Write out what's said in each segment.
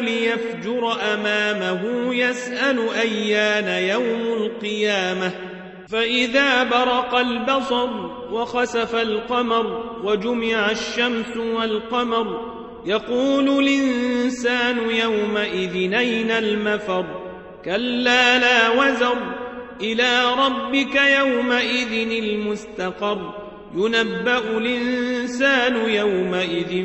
ليفجر أمامه يسأل أيان يوم القيامة. فإذا برق البصر وخسف القمر وجمع الشمس والقمر يقول الإنسان يومئذ أين المفر؟ كلا لا وزر إلى ربك يومئذ المستقر. ينبأ الإنسان يومئذ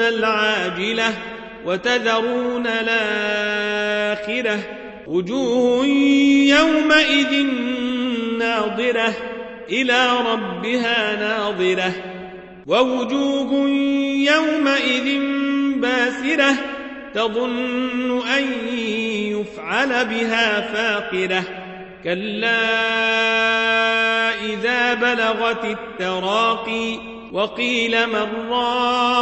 العاجلة وتذرون الآخرة. وجوه يومئذ ناظرة إلى ربها ناظرة. ووجوه يومئذ باسرة تظن أن يفعل بها فاقرة. كلا إذا بلغت التراقي وقيل من راق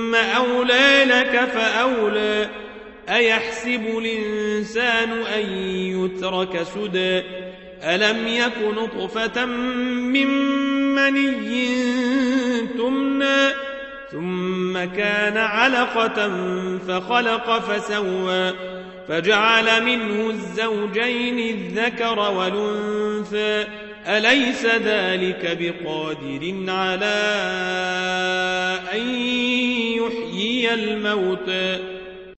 أولى لك فأولى. أيحسب الإنسان أن يترك سدى؟ ألم يك نطفة من مني تمنى؟ ثم كان علقة فخلق فسوى. فجعل منه الزوجين الذكر والأنثى. أليس ذلك بقادر على الموتى